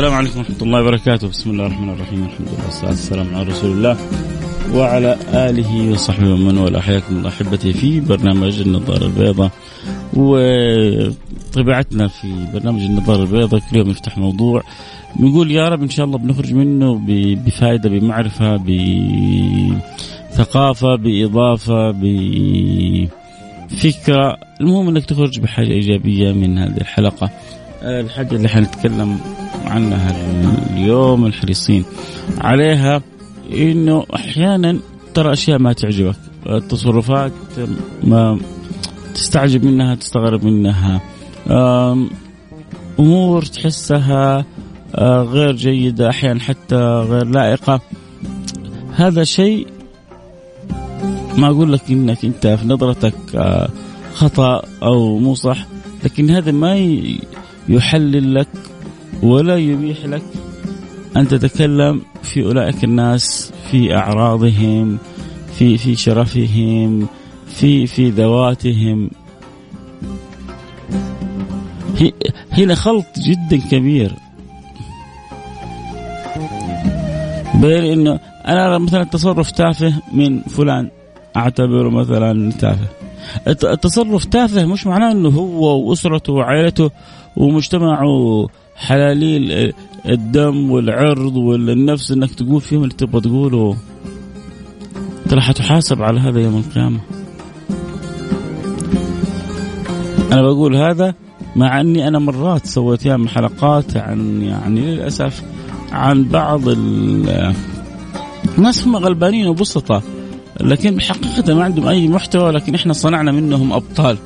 السلام عليكم ورحمة الله وبركاته. بسم الله الرحمن الرحيم. الحمد لله والصلاة والسلام على رسول الله وعلى آله وصحبه ومن والاه. حياكم الله أحبتي في برنامج النظارة البيضاء. وطبيعتنا في برنامج النظارة البيضاء كل يوم نفتح موضوع بنقول يا رب إن شاء الله بنخرج منه بفائدة بمعرفة بثقافة بإضافة بفكرة. المهم أنك تخرج بحاجة إيجابية من هذه الحلقة. الحاجة اللي حنتكلم عنها اليوم الحريصين عليها إنه أحيانا ترى أشياء ما تعجبك. التصرفات ما تستعجب منها تستغرب منها. أمور تحسها غير جيدة أحيانا حتى غير لائقة. هذا شيء ما أقول لك إنك أنت في نظرتك خطأ أو مو صح لكن هذا ما يحلل لك ولا يبيح لك أن تتكلم في أولئك الناس في أعراضهم في في شرفهم في في ذواتهم. هنا خلط جدا كبير. بين إنه أنا مثلا تصرف تافه من فلان أعتبره مثلا تافه. التصرف تافه مش معناه إنه هو وأسرته وعائلته ومجتمعه حلاليل الدم والعرض والنفس إنك تقول فيهم اللي تبغى تقوله. أنت راح تحاسب على هذا يوم القيامة. أنا بقول هذا مع أني أنا مرات سويت ياما حلقات عن يعني للأسف عن بعض الناس هم غلبانين وبسطة لكن بحقيقة ما عندهم أي محتوى لكن إحنا صنعنا منهم أبطال.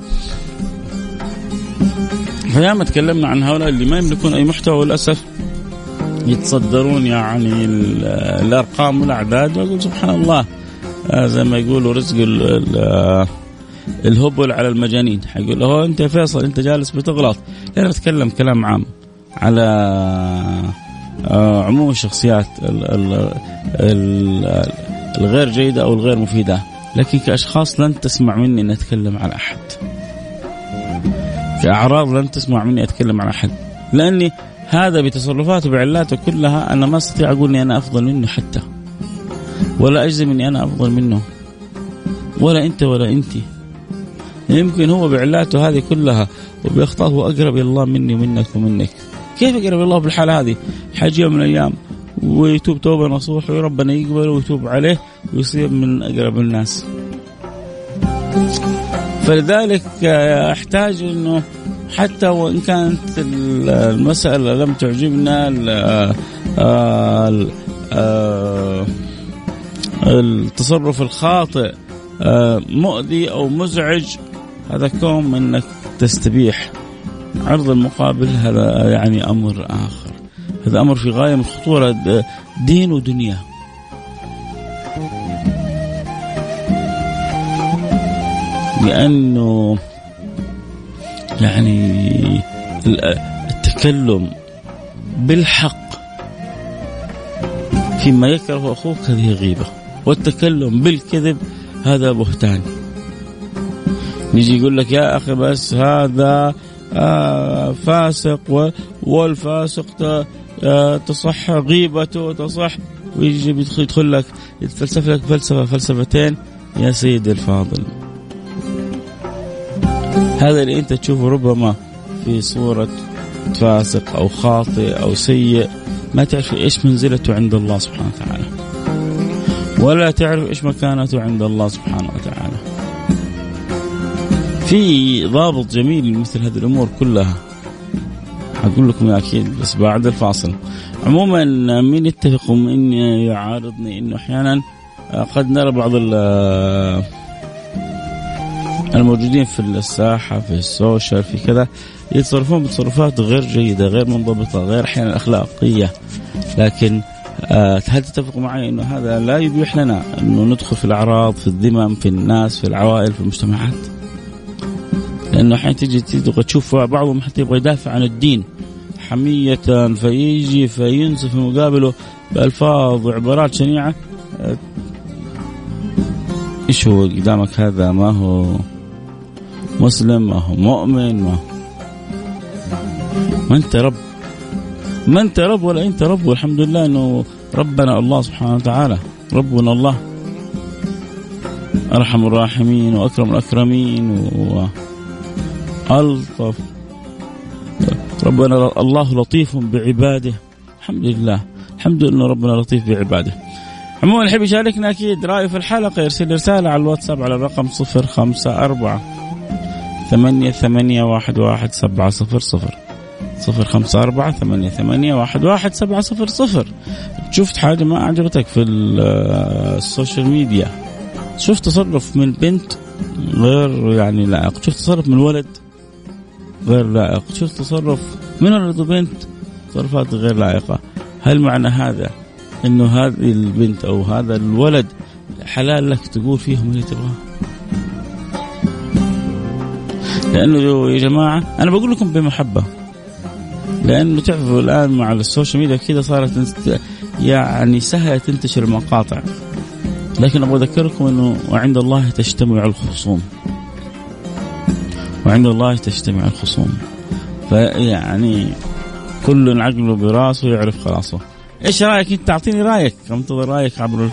فياما تكلمنا عن هؤلاء اللي ما يملكون أي محتوى وللأسف يتصدرون يعني الأرقام والأعداد وأقول سبحان الله زي ما يقولوا رزق الهبل على المجانين. حيقول له أنت فيصل أنت جالس بتغلط. أنا بتكلم كلام عام على عموم الشخصيات الغير جيدة أو الغير مفيدة. لكن كأشخاص لن تسمع مني أن أتكلم عن أحد. كأعراض لن تسمع مني أتكلم عن أحد لأني هذا بتصرفاته بعلاته كلها أنا ما أستطيع أقول أني أنا أفضل منه حتى. ولا أجزم أني أنا أفضل منه. ولا أنت ولا أنت. يمكن هو بعلاته هذه كلها وبأخطاء هو أقرب إلى الله مني ومنك ومنك. كيف إلى الله بالحالة هذه؟ حاجة يوم من الأيام ويتوب توبة نصوح وربنا يقبل ويتوب عليه ويصير من أقرب الناس. فلذلك أحتاج أنه حتى وإن كانت المسألة لم تعجبنا التصرف الخاطئ مؤذي أو مزعج هذا كوم أنك تستبيح. عرض المقابل هذا يعني أمر آخر. هذا أمر في غاية من الخطورة دين ودنيا. لأنه يعني التكلم بالحق فيما يكره أخوك هذه غيبة والتكلم بالكذب هذا بهتان. يجي يقول لك يا أخي بس هذا آه فاسق والفاسق تصح غيبته تصح. ويجي يدخل لك يتفلسف لك فلسفة فلسفتين. يا سيدي الفاضل. هذا اللي انت تشوفه ربما في صورة فاسق أو خاطئ أو سيء. ما تعرف إيش منزلته عند الله سبحانه وتعالى. ولا تعرف إيش مكانته عند الله سبحانه وتعالى. في ضابط جميل لمثل هذه الأمور كلها. أقول لكم أكيد بس بعد الفاصل. عموما مين يتفق ومين يعارضني إنه أحيانا قد نرى بعض الموجودين في الساحة في السوشيال في كذا يتصرفون بتصرفات غير جيدة غير منضبطة غير أحيانا أخلاقية. لكن آه، هل تتفق معي أنه هذا لا يبيح لنا أنه ندخل في الأعراض في الذمم في الناس في العوائل في المجتمعات؟ لأنه أحيانا تجي تشوف بعضهم حتى يبغى يدافع عن الدين. حمية فيجي فينسف مقابله بألفاظ وعبارات شنيعة. إيش هو قدامك هذا؟ ما هو؟ مسلم ما هو مؤمن ما هو ما أنت رب ما أنت رب ولا أنت رب والحمد لله إنه ربنا الله سبحانه وتعالى ربنا الله. أرحم الراحمين وأكرم الأكرمين وألطف. ربنا الله لطيف بعباده. الحمد لله الحمد لله ربنا لطيف بعباده. عموما يحب يشاركنا أكيد رأيه في الحلقة يرسل رسالة على الواتساب على الرقم 054 ثمانية ثمانية واحد واحد سبعة صفر صفر. صفر خمسة أربعة ثمانية ثمانية واحد واحد سبعة صفر صفر. شفت حاجة ما أعجبتك في السوشيال ميديا شفت تصرف من بنت غير يعني لائق. شفت تصرف من ولد غير لائق. شوف تصرف من ولد وبنت تصرفات غير لائقة. هل معنى هذا إنه هذه البنت أو هذا الولد حلال لك تقول فيهم اللي تبغاه؟ لأنه يا جماعة أنا بقول لكم بمحبة. لأنه تعرفوا الآن مع السوشيال ميديا كذا صارت يعني سهلة تنتشر المقاطع. لكن أبغى أذكركم إنه وعند الله تجتمع الخصوم. وعند الله تجتمع الخصوم. فيعني كل عقله براسه يعرف خلاصه. إيش رأيك؟ أنت أعطيني رأيك. أنتظر رأيك عبر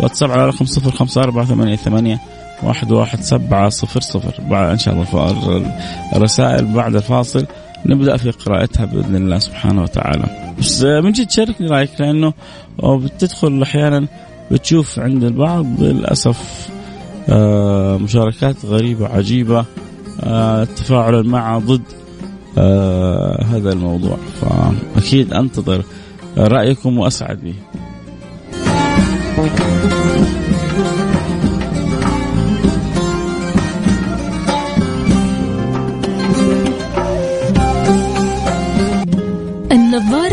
الواتساب على رقم 05488 واحد واحد سبعة صفر صفر. إن شاء الله الرسائل بعد الفاصل. نبدأ في قراءتها بإذن الله سبحانه وتعالى. بس من جد شاركني رأيك لأنه بتدخل أحيانا بتشوف عند البعض للأسف آه، مشاركات غريبة عجيبة آه، تفاعلا مع ضد آه، هذا الموضوع. فأكيد أنتظر رأيكم وأسعد به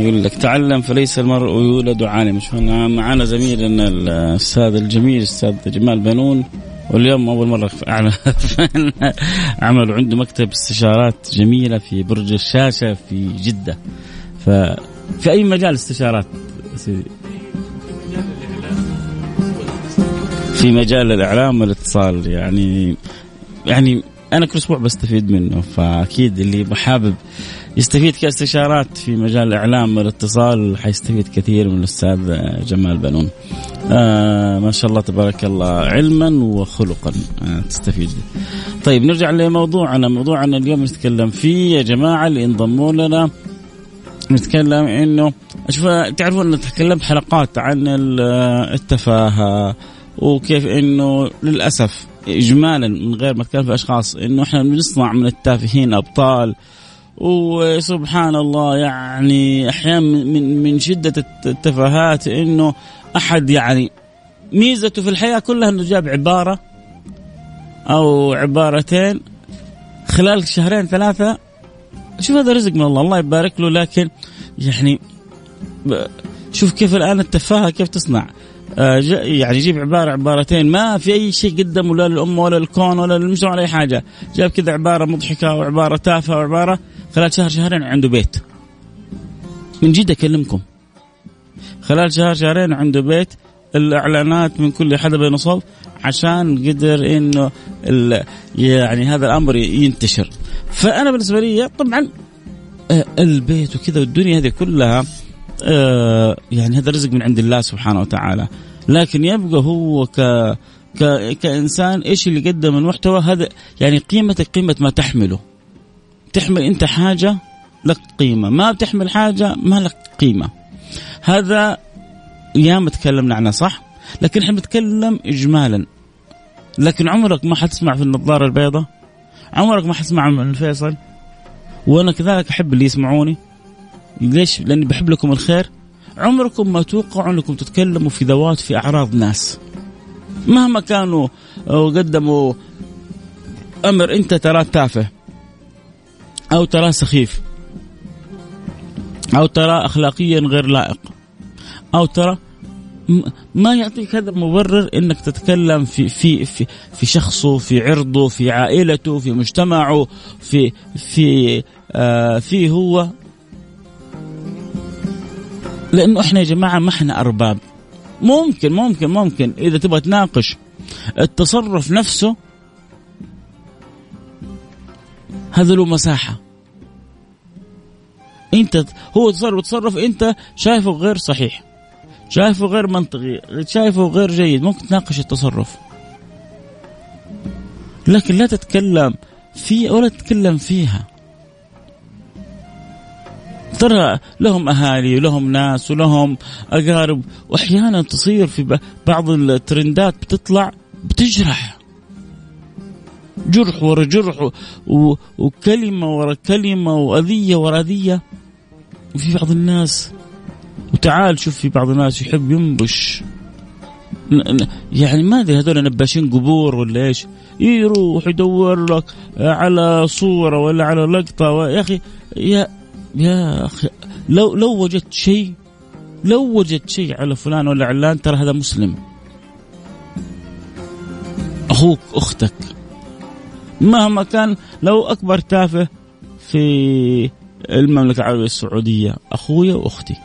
يقول لك تعلم فليس المرء يولد عالما. معنا زميلنا الأستاذ الجميل الاستاذ جمال بنون. واليوم أول مرة عمل عنده مكتب استشارات جميلة في برج الشاشة في جدة. ففي أي مجال استشارات؟ في مجال الإعلام والاتصال يعني يعني أنا كل أسبوع بستفيد منه فأكيد اللي حابب يستفيد كاستشارات في مجال الإعلام والاتصال حيستفيد كثير من الأستاذ جمال بنون. آه ما شاء الله تبارك الله علما وخلقا آه تستفيد. طيب نرجع لموضوعنا. موضوعنا اليوم نتكلم فيه يا جماعة اللي انضموا لنا. نتكلم إنه شوف تعرفون ان تكلمت حلقات عن التفاهة وكيف إنه للأسف اجمالا من غير ما اتكلم في أشخاص إنه إحنا بنصنع من التافهين أبطال. وسبحان الله يعني أحيانا من من شدة التفاهات إنه أحد يعني ميزته في الحياة كلها إنه جاب عبارة أو عبارتين خلال شهرين ثلاثة. شوف هذا رزق من الله الله يبارك له لكن يعني شوف كيف الآن التفاهة كيف تصنع. آه، يعني يجيب عبارة عبارتين ما في أي شيء قدمه لا للامه ولا للكون ولا للمجتمع ولا أي حاجة. جاب كذا عبارة مضحكة وعباره تافهة وعباره خلال شهر شهرين عنده بيت. من جد أكلمكم. خلال شهر شهرين عنده بيت. الإعلانات من كل حدا بين صوب عشان قدر إنه يعني هذا الأمر ينتشر. فأنا بالنسبة لي طبعا آه، البيت وكذا والدنيا هذه كلها آه، يعني هذا رزق من عند الله سبحانه وتعالى. لكن يبقى هو ك ك كإنسان إيش اللي قدم المحتوى هذا يعني قيمتك قيمة ما تحمله. تحمل انت حاجة لك قيمة. ما بتحمل حاجة ما لك قيمة. هذا ياما تكلمنا عنه صح؟ لكن إحنا بنتكلم اجمالا. لكن عمرك ما حتسمع في النظارة البيضاء؟ عمرك ما حتسمع من فيصل وأنا كذلك أحب اللي يسمعوني. ليش؟ لأني بحب لكم الخير. عمركم ما توقعوا أنكم تتكلموا في ذوات في أعراض ناس. مهما كانوا قدموا أمر أنت تراه تافه. أو تراه سخيف. أو تراه اخلاقيا غير لائق. أو ترى ما يعطيك هذا مبرر إنك تتكلم في في في في شخصه في عرضه في عائلته في مجتمعه في في آه في هو. لأنه إحنا يا جماعة ما إحنا أرباب. ممكن ممكن ممكن إذا تبغى تناقش التصرف نفسه هذا له مساحة. انت هو تصرف تصرف انت شايفه غير صحيح. شايفه غير منطقي. شايفه غير جيد. ممكن تناقش التصرف. لكن لا تتكلم فيه ولا تتكلم فيها. ترى لهم أهالي ولهم ناس ولهم أقارب. وأحيانا تصير في بعض الترندات بتطلع بتجرح. جرح ورا جرح وكلمة ورا كلمة وأذية ورا أذية. وفي بعض الناس وتعال شوف في بعض الناس يحب ينبش. يعني ما أدري هذول نباشين قبور ولا إيش. يروح يدور لك على صورة ولا على لقطة يا أخي يا يا أخي لو لو وجدت شيء لو وجدت شيء على فلان ولا علان ترى هذا مسلم. أخوك أختك. مهما كان لو أكبر تافه في المملكة العربية السعودية اخويا وأختي.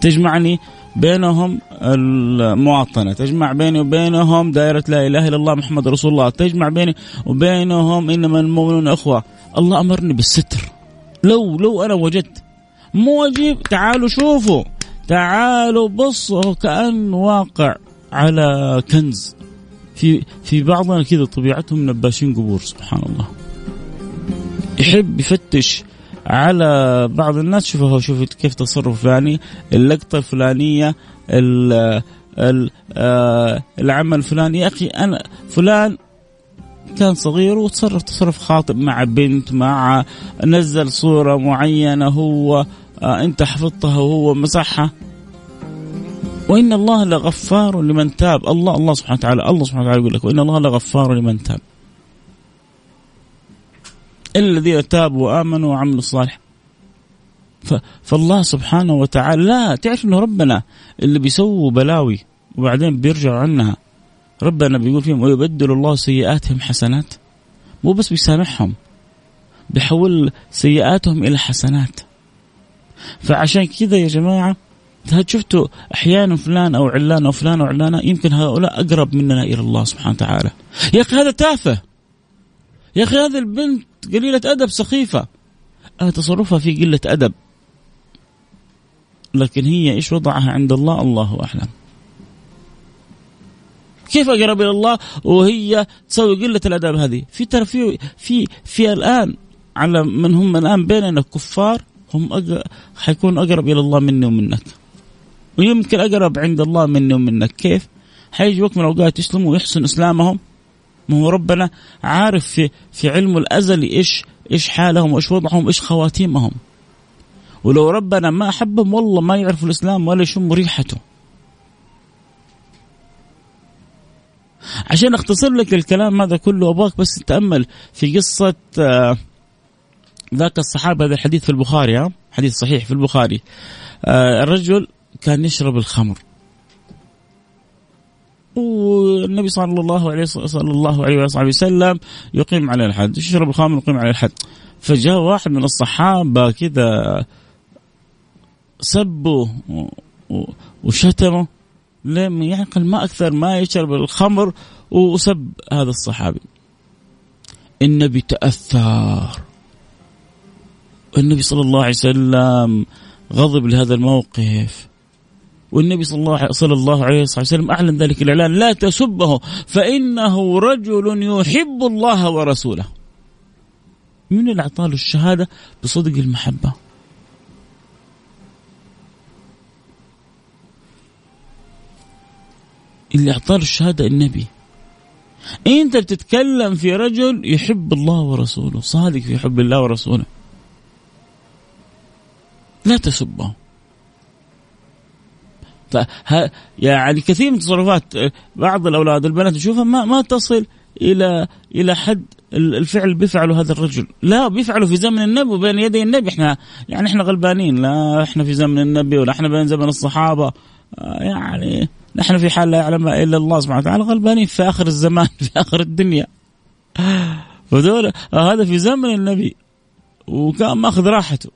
تجمعني بينهم المواطنة تجمع بيني وبينهم دائرة لا إله إلا الله محمد رسول الله تجمع بيني وبينهم إنما المؤمنون أخوة. الله أمرني بالستر. لو لو أنا وجدت. مو أجيب تعالوا شوفوا. تعالوا بصوا كأن واقع على كنز. في في بعضنا كذا طبيعتهم نباشين قبور سبحان الله. يحب يفتش على بعض الناس شوفوا شوفوا كيف تصرف فلاني اللقطة الفلانية ال ال آه العمل الفلاني. يا أخي أنا فلان كان صغير وتصرف تصرف خاطئ مع بنت مع نزل صورة معينة هو آه أنت حفظتها وهو مسحها وإن الله لغفار لمن تاب. الله الله سبحانه وتعالى الله سبحانه وتعالى يقول لك وإن الله لغفار لمن تاب. إلا الذين تابوا وآمنوا وعملوا الصالح فالله سبحانه وتعالى لا تعرف إنه ربنا اللي بيسووا بلاوي وبعدين بيرجعوا عنها. ربنا بيقول فيهم ويبدل الله سيئاتهم حسنات. مو بس بيسامحهم بيحول سيئاتهم إلى حسنات. فعشان كذا يا جماعة شفتوا أحيانا فلان أو علان أو فلان أو علانة يمكن هؤلاء أقرب مننا إلى الله سبحانه وتعالى. يا أخي هذا تافه. يا أخي هذه البنت قليلة أدب سخيفة. آه تصرفها في قلة أدب. لكن هي إيش وضعها عند الله؟ الله أعلم. كيف أقرب إلى الله وهي تسوي قلة الاداب هذه؟ في ترى في في في الآن على من هم الآن بيننا كفار هم. حيكون أقرب إلى الله مني ومنك. ويمكن أقرب عند الله مني ومنك. كيف؟ حيجي وقت من الأوقات يسلموا ويحسن إسلامهم. ما هو ربنا عارف في في علمه الازلي إيش إيش حالهم وإيش وضعهم وإيش خواتيمهم. ولو ربنا ما احبهم والله ما يعرفوا الإسلام ولا يشموا ريحته. عشان أختصر لك الكلام هذا كله أبغاك بس تتامل في قصة آه، ذاك الصحابه هذا الحديث في البخاري ها؟ حديث صحيح في البخاري. آه، الرجل كان يشرب الخمر. والنبي صلى الله عليه صلى الله عليه وصحبه وسلم يقيم عليه الحد يشرب الخمر يقيم عليه الحد. فجاء واحد من الصحابة كذا سبه وشتمه لم يعقل ما أكثر ما يشرب الخمر وسب هذا الصحابي. النبي تأثر. النبي صلى الله عليه وسلم غضب لهذا الموقف. والنبي صلى الله صلى الله عليه وسلم أعلن ذلك الإعلان لا تسبه فإنه رجل يحب الله ورسوله. من اللي اعطاه الشهادة بصدق المحبة؟ اللي اعطاه الشهادة النبي. أنت بتتكلم في رجل يحب الله ورسوله، صادق في حب الله ورسوله. لا تسبه. يعني كثير من تصرفات بعض الأولاد البنات نشوفها ما ما تصل إلى إلى حد الفعل بيفعله هذا الرجل. لا بيفعله في زمن النبي وبين يدي النبي. إحنا يعني إحنا غلبانين. لا إحنا في زمن النبي ولا إحنا بين زمن الصحابة. آه، يعني نحن في حال لا يعلم إلا الله سبحانه وتعالى غلبانين في آخر الزمان في آخر الدنيا. ودول آه، هذا في زمن النبي. وكان ماخذ راحته.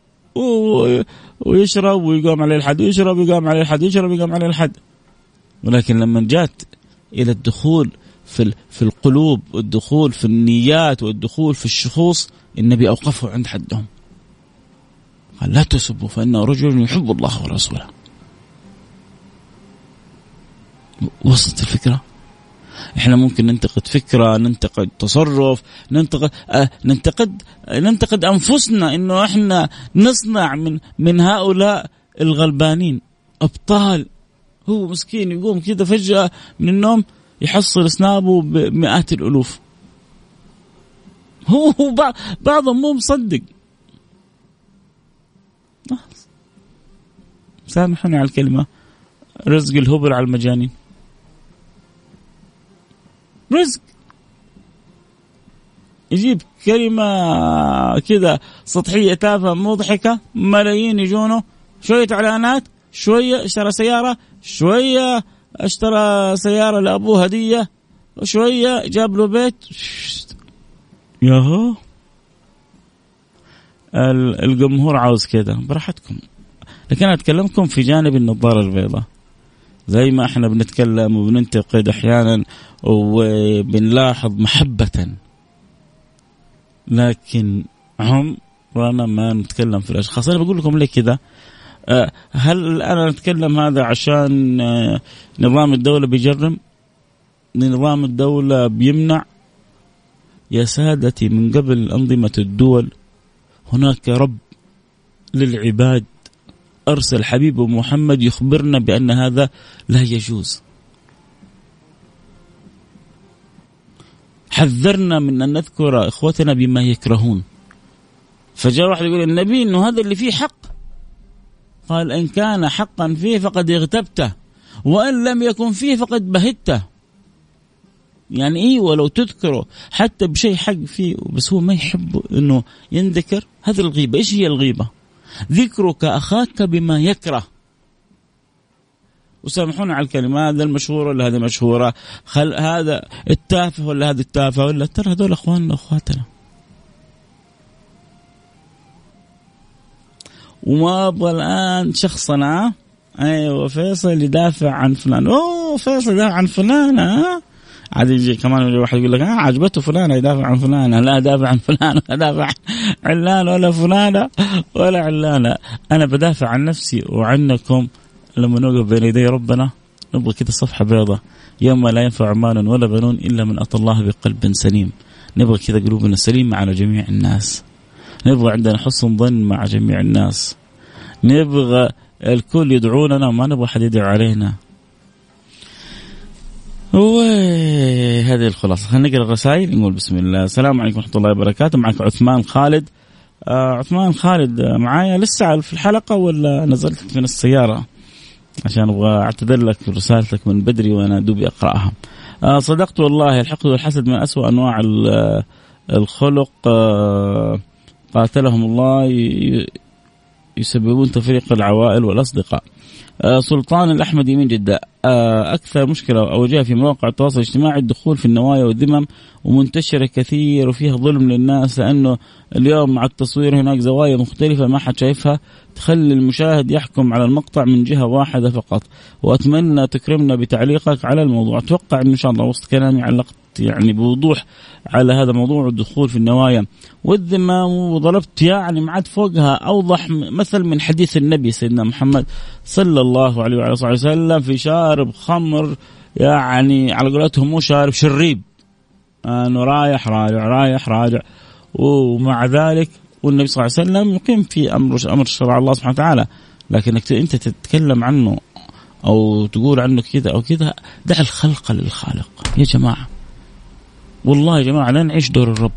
ويشرب ويقوم عليه الحد ويشرب ويقوم عليه الحد ويشرب ويقوم عليه الحد. ولكن لما جات إلى الدخول في في القلوب والدخول في النيات والدخول في الشخوص النبي أوقفه عند حدهم. قال لا تسبوا فانه رجل يحب الله ورسوله. وصلت الفكرة؟ إحنا ممكن ننتقد فكرة ننتقد تصرف ننتقد آه ننتقد ننتقد أنفسنا إنه إحنا نصنع من من هؤلاء الغلبانين. أبطال. هو مسكين يقوم كذا فجأة من النوم يحصل سنابه بمئات الألوف. هو بعضهم مو مصدق. سامحوني على الكلمة. رزق الهبل على المجانين. رزق. يجيب كلمة كذا سطحية تافهة مضحكة ملايين يجونه شوية إعلانات شوية اشترى سيارة شوية اشترى سيارة لأبوه هدية وشوية جاب له بيت. ياهو. الجمهور عاوز كذا براحتكم. لكن أنا أتكلمكم في جانب النظارة البيضاء. زي ما إحنا بنتكلم وبننتقد أحيانا وبنلاحظ محبة. لكن عمرنا ما نتكلم في الأشخاص. أنا بقول لكم ليه كذا؟ أه، هل أنا أتكلم هذا عشان أه، نظام الدولة بيجرم؟ نظام الدولة بيمنع؟ يا سادتي من قبل أنظمة الدول هناك رب للعباد. أرسل حبيبه محمد يخبرنا بأن هذا لا يجوز. حذرنا من أن نذكر إخوتنا بما يكرهون. فجاء واحد يقول النبي أنه هذا اللي فيه حق. قال إن كان حقا فيه فقد اغتبته وإن لم يكن فيه فقد بهته. يعني إيه ولو تذكره حتى بشيء حق فيه بس هو ما يحب إنه ينذكر؟ هذه الغيبة، إيش هي الغيبة؟ ذكرك أخاك بما يكره. وسامحونا على الكلمة هذا المشهور ولا هذه مشهورة؟ خل هذا التافه ولا هذه التافهة ولا؟ ترى هذول أخواننا وأخواتنا. وما أبغى الآن شخصنا أيوه فيصل يدافع عن فلان. أوه فيصل يدافع عن فلان ها؟ عاد يجي كمان واحد يقول لك آه عجبته فلانة يدافع عن فلانة. لا دافع عن فلان ولا دافع عن علان ولا فلانة ولا علانة أنا بدافع عن نفسي وعنكم. لما نوقف بين يدي ربنا نبغى كذا صفحة بيضاء يوم لا ينفع مال ولا بنون إلا من أتى الله بقلب سليم. نبغى كذا قلوبنا سليمة على جميع الناس. نبغى عندنا حسن ظن مع جميع الناس. نبغى الكل يدعوننا وما نبغى حد يدعو علينا. هذه الخلاصة. خلينا نقرأ الرسائل نقول بسم الله. السلام عليكم ورحمة الله وبركاته. معك عثمان خالد. آه عثمان خالد معايا. لسه في الحلقة ولا نزلت من السيارة؟ عشان أبغى أعتذر لك رسالتك من بدري وأنا دوبي أقرأها. آه صدقت والله الحقد والحسد من أسوأ أنواع الخلق. آه قاتلهم الله يسببون تفريق العوائل والأصدقاء. آه سلطان الاحمدي من جدة. آه أكثر مشكلة أواجهها في مواقع التواصل الاجتماعي الدخول في النوايا والذمم ومنتشرة كثير وفيها ظلم للناس لأنه اليوم مع التصوير هناك زوايا مختلفة ما حد شايفها تخلي المشاهد يحكم على المقطع من جهة واحدة فقط. وأتمنى تكرمنا بتعليقك على الموضوع. أتوقع إن شاء الله وسط كلامي علقت يعني بوضوح على هذا الموضوع الدخول في النوايا. والذمة وضربت يعني ما عاد فوقها أوضح مثل من حديث النبي سيدنا محمد صلى الله عليه وعلى صحبه وسلم في شارب خمر يعني على قولتهم مو شارب شريب. إنه رايح راجع رايح راجع. ومع ذلك والنبي صلى الله عليه وسلم يقيم في أمر أمر شرع الله سبحانه وتعالى. لكنك أنت تتكلم عنه أو تقول عنه كذا أو كذا دع الخلق للخالق. يا جماعة. والله يا جماعة لا نعيش دور الرب.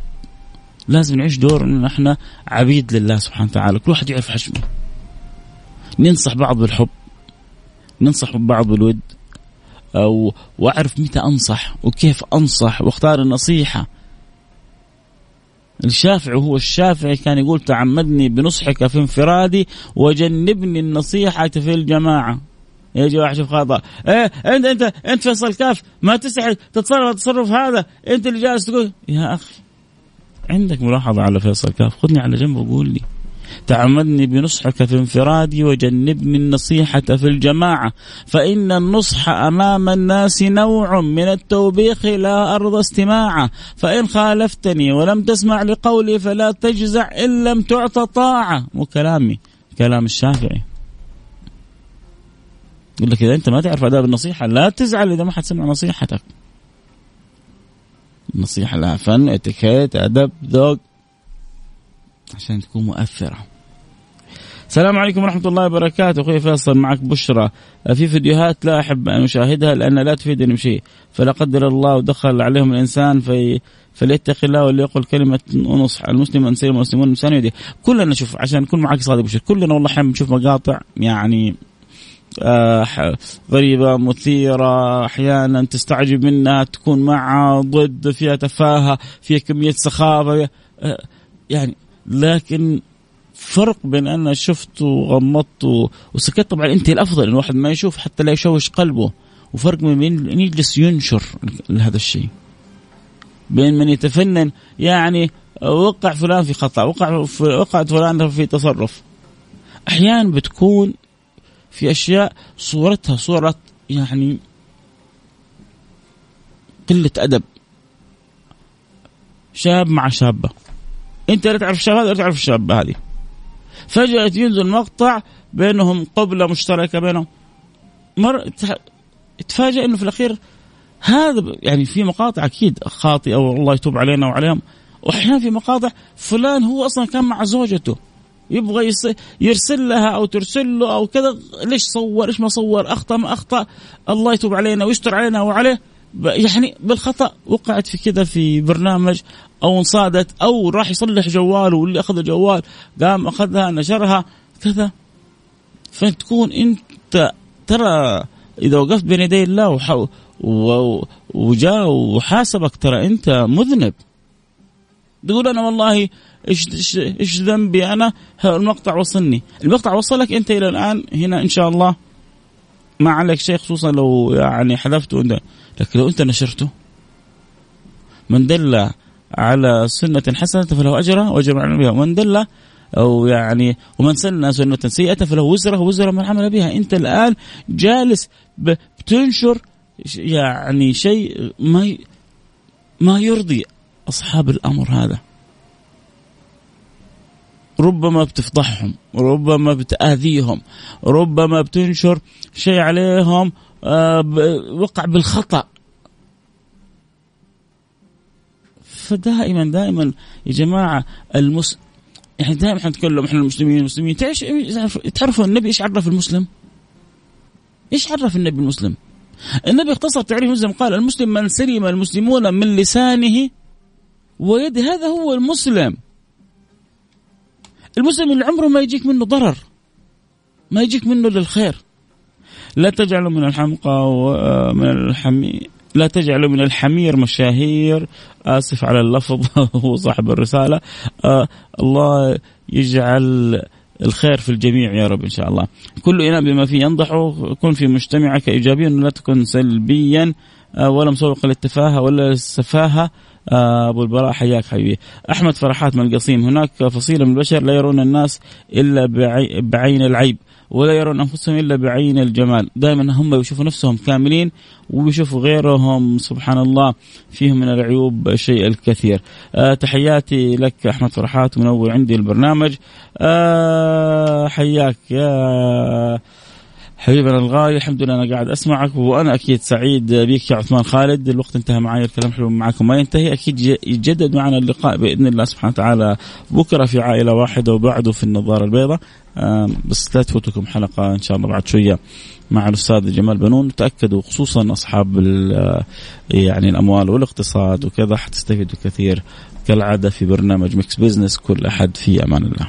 لازم نعيش دور إن إحنا عبيد لله سبحانه وتعالى. كل واحد يعرف حجمه. ننصح بعض بالحب. ننصح بعض بالود. أو وأعرف متى أنصح وكيف أنصح واختار النصيحة. الشافعي هو الشافعي كان يقول تعمدني بنصحك في انفرادي وجنبني النصيحة في الجماعة. يجي واحد شوف خطأ. إيه انت انت أنت فيصل كاف ما تستحي تتصرف التصرف هذا. أنت اللي جالس تقول يا أخي عندك ملاحظة على فيصل كاف؟ خذني على جنب وقول لي. تعمدني بنصحك في انفرادي وجنبني النصيحة في الجماعة. فإن النصح أمام الناس نوع من التوبيخ لا أرضى استماعه. فإن خالفتني ولم تسمع لقولي فلا تجزع إن لم تعط طاعة. مو كلامي كلام الشافعي. يقول لك إذا أنت ما تعرف آداب النصيحة لا تزعل إذا ما حد سمع نصيحتك. النصيحة لها فن اتيكيت أدب ذوق عشان تكون مؤثرة. السلام عليكم ورحمة الله وبركاته. أخوي فيصل معك بشرى. في فيديوهات لا أحب أن أشاهدها لأن لا تفيدني بشيء. فلا قدر الله ودخل عليهم الإنسان في فليتق الله وليقل كلمة ونصح المسلم أن سلم المسلمون من كلنا نشوف عشان نكون معك صادق بشر كلنا والله أحيانا نشوف مقاطع يعني غريبة مثيرة أحيانا تستعجب منها تكون مع ضد فيها تفاهة فيها كمية سخافة آه يعني لكن فرق بين أنا شفت وغمضت وسكت. طبعا أنت الأفضل إن الواحد ما يشوف حتى لا يشوش قلبه. وفرق بين من يجلس ينشر هذا الشيء. بين من يتفنن يعني وقع فلان في خطأ وقع وقعت فلان في تصرف. أحيانا بتكون في أشياء صورتها صورة يعني قلة أدب. شاب مع شابة. أنت لا تعرف الشاب هذا لا تعرف الشاب هذه. فجأة ينزل مقطع بينهم قبلة مشتركة بينهم. مر تفاجئ إنه في الأخير هذا يعني في مقاطع أكيد. خاطئة والله يتوب علينا وعليهم. وأحيانا في مقاطع فلان هو أصلا كان مع زوجته. يبغى يرسل لها أو ترسل له أو كذا ليش صور؟ إيش ما صور؟ أخطأ ما أخطأ؟ الله يتوب علينا ويستر علينا وعليه. يعني بالخطأ وقعت في كذا في برنامج أو انصادت أو راح يصلح جواله واللي أخذ الجوال قام أخذها نشرها كذا. فتكون أنت ترى إذا وقفت بين يدي الله وجاء وحاسبك ترى أنت مذنب. تقول أنا والله إيش إيش ذنبي أنا؟ المقطع وصلني؟ المقطع وصلك أنت إلى الآن هنا إن شاء الله. ما عليك شيء خصوصا لو يعني حذفته أنت. لكن لو أنت نشرته. من دل على سنة حسنة فله أجرها وأجر بها. ومن دل أو يعني ومن سن سنة سيئة فله وزره وزر من عمل بها. أنت الآن جالس بتنشر يعني شيء ما ما يرضي أصحاب الأمر هذا. ربما بتفضحهم ربما بتآذيهم ربما بتنشر شيء عليهم آه وقع بالخطأ فدائما دائما يا جماعة المس يعني دائما نتكلم إحنا المسلمين المسلمين تعرف تعرفوا النبي إيش عرف المسلم؟ إيش عرف النبي المسلم؟ النبي اختصر تعريف المسلم قال المسلم من سلم المسلمون من لسانه ويده هذا هو المسلم المسلم اللي عمره ما يجيك منه ضرر ما يجيك منه للخير. لا تجعلوا من الحمقى ومن الحمي لا تجعلوا من الحمير مشاهير. آسف على اللفظ هو صاحب الرسالة. آه الله يجعل الخير في الجميع يا رب إن شاء الله. كل إناء بما فيه ينضح كن في مجتمعك إيجابيا ولا تكن سلبيا. آه، ولا مسوق للتفاهة ولا السفاهه آه، أبو البراء حياك حبيبي. أحمد فرحات من القصيم هناك فصيلة من البشر لا يرون الناس إلا بعين العيب ولا يرون أنفسهم إلا بعين الجمال، دائما هم يشوفوا نفسهم كاملين ويشوفوا غيرهم سبحان الله فيهم من العيوب الشيء الكثير. أه تحياتي لك أحمد فرحات منور عندي البرنامج. أه حياك يا حبيبنا الغالي الحمد لله أنا قاعد أسمعك وأنا أكيد سعيد بك يا عثمان خالد. الوقت انتهى معي الكلام حلو معكم ما ينتهي أكيد يتجدد معنا اللقاء بإذن الله سبحانه وتعالى. بكرة في عائلة واحدة وبعده في النظارة البيضاء. بس لا تفوتكم حلقة إن شاء الله بعد شوية مع الأستاذ جمال بنون. تأكدوا خصوصا أصحاب يعني الأموال والاقتصاد وكذا حتستفيدوا كثير كالعادة في برنامج Mix Business كل أحد في أمان الله.